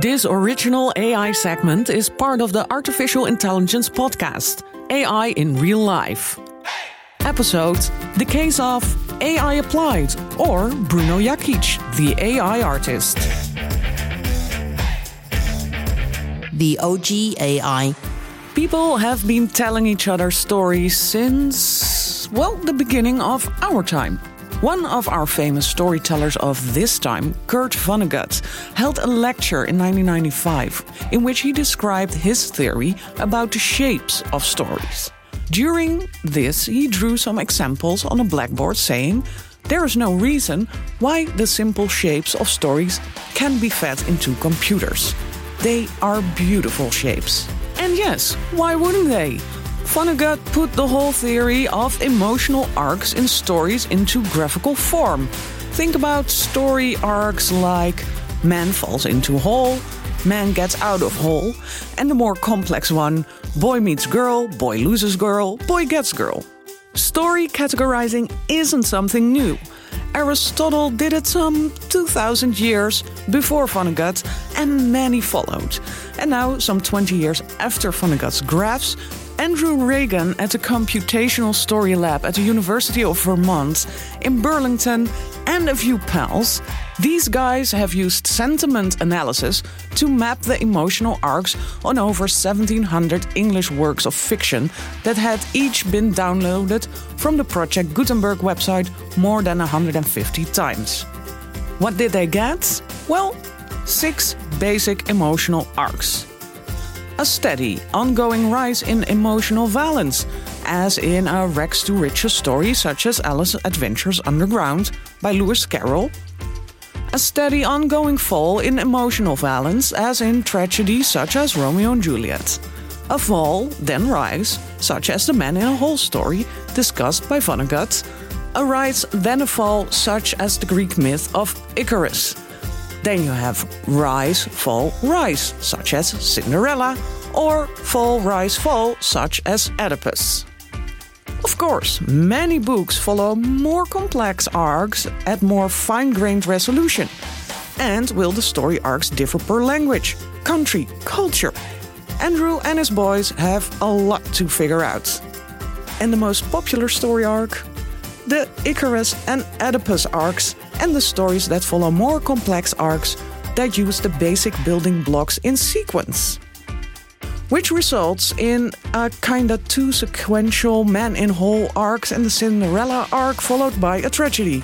This original AI segment is part of the Artificial Intelligence podcast, AI in Real Life. Episode The Case of AI Applied or Bruno Jakic, the AI artist. The OG AI. People have been telling each other stories since, well, the beginning of our time. One of our famous storytellers of this time, Kurt Vonnegut, held a lecture in 1995 in which he described his theory about the shapes of stories. During this, he drew some examples on a blackboard saying, There is no reason why the simple shapes of stories can be fed into computers. They are beautiful shapes. And yes, why wouldn't they? Vonnegut put the whole theory of emotional arcs in stories into graphical form. Think about story arcs like man falls into hole, man gets out of hole, and the more complex one boy meets girl, boy loses girl, boy gets girl. Story categorizing isn't something new. Aristotle did it some 2000 years before Vonnegut, and many followed. And now, some 20 years after Vonnegut's graphs, Andrew Reagan at the Computational Story Lab at the University of Vermont in Burlington and a few pals, these guys have used sentiment analysis to map the emotional arcs on over 1700 English works of fiction that had each been downloaded from the Project Gutenberg website more than 150 times. What did they get? Well, six basic emotional arcs a steady, ongoing rise in emotional valence, as in a Rags to Riches story such as Alice Adventures Underground by Lewis Carroll. A steady, ongoing fall in emotional valence, as in tragedies such as Romeo and Juliet. A fall, then rise, such as the Man in a Hole story discussed by Vonnegut. A rise, then a fall, such as the Greek myth of Icarus. Then you have rise, fall, rise, such as Cinderella, or fall, rise, fall, such as Oedipus. Of course, many books follow more complex arcs at more fine grained resolution. And will the story arcs differ per language, country, culture? Andrew and his boys have a lot to figure out. And the most popular story arc? The Icarus and Oedipus arcs, and the stories that follow more complex arcs that use the basic building blocks in sequence which results in a kinda two sequential man in hole arcs and the Cinderella arc followed by a tragedy.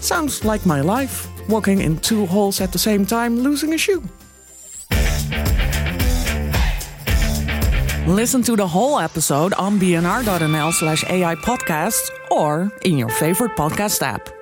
Sounds like my life, walking in two holes at the same time, losing a shoe. Listen to the whole episode on bnr.nl slash AI podcasts or in your favorite podcast app.